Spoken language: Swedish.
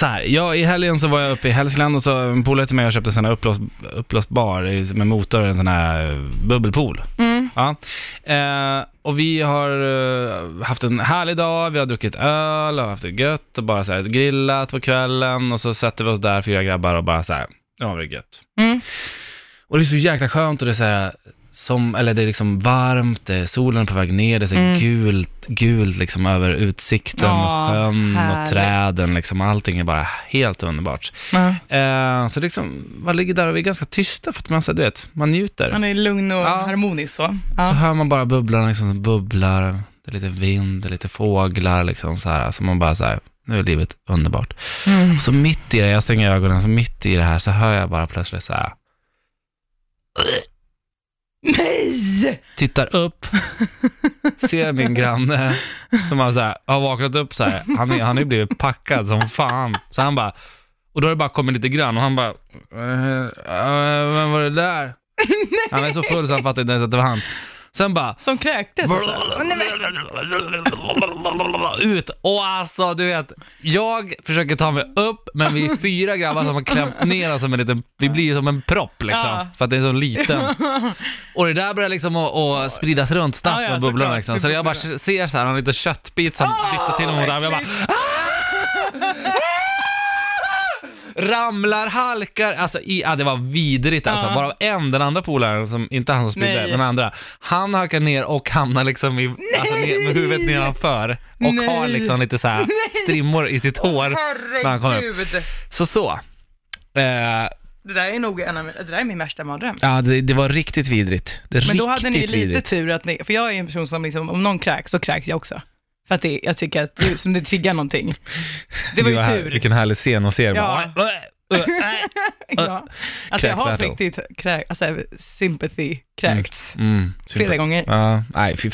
Så här, ja, i helgen så var jag uppe i Hälsingland och så en polare till mig och köpte en sån här uppblås, uppblåsbar med motor, en sån här eh, bubbelpool. Mm. Ja. Eh, och vi har eh, haft en härlig dag, vi har druckit öl och haft det gött och bara så här, grillat på kvällen och så sätter vi oss där, fyra grabbar och bara så här, ja det är gött. Mm. Och det är så jäkla skönt och det är så här, som, eller det är liksom varmt, det är solen är på väg ner, det är så Mm. gult, gult liksom över utsikten Ja, och sjön och härligt. träden liksom, allting är bara helt underbart. Ja. Eh, så liksom, man ligger där och vi är ganska tysta för att man, så du vet, man njuter. Han är lugn och Ja. harmonisk så. Så Ja. hör man bara bubblarna liksom som bubblar, det är lite vind, det är lite fåglar liksom så här, så man bara så här, nu är livet underbart. Mm. Och så mitt i det, jag stänger ögonen, så mitt i det här så hör jag bara plötsligt så här, Nej! tittar upp, ser min granne som har, så här, har vaknat upp så här. Han, är, han har ju blivit packad som fan. Så han bara, och då har det bara kommit lite grann och han bara, äh, äh, vem var det där? Han är så full så han fattar inte ens att det var han. Sen bara, Som kräktes alltså. Ut. Och alltså, du vet, jag försöker ta mig upp, men vi är fyra grabbar som har klämt ner oss som en liten, vi blir ju som en propp liksom, Ja. för att det är så liten. Och det där börjar liksom att, att spridas runt snabbt Ja, ja, med bubblorna liksom. Så jag bara ser så här, en liten köttbit som flyttar till mot armen. Jag bara, ramlar, halkar, alltså i, ja, det var vidrigt alltså. Ja. Varav en, den andra polaren, som, inte han som spydde, Nej. den andra, han halkar ner och hamnar liksom i, alltså ner, med huvudet nedanför och Nej. har liksom lite så här strimmor i sitt hår när han kommer upp. Herregud. Så så. Eh, Det där är nog en av, det där är min värsta mardröm. ja, det, det var riktigt vidrigt. Det är Men då hade ni lite vidrigt. tur att ni, för jag är en person som liksom, om någon kräks så kräks jag också. För att det, jag tycker att det, som det triggar någonting. Det var ju här- tur. Vilken härlig scen att se. Ja. Bara, äh, äh, ja. Alltså jag har på riktigt kräk, alltså sympathy kräkts Mm, flera gånger. Ja, nej, fy.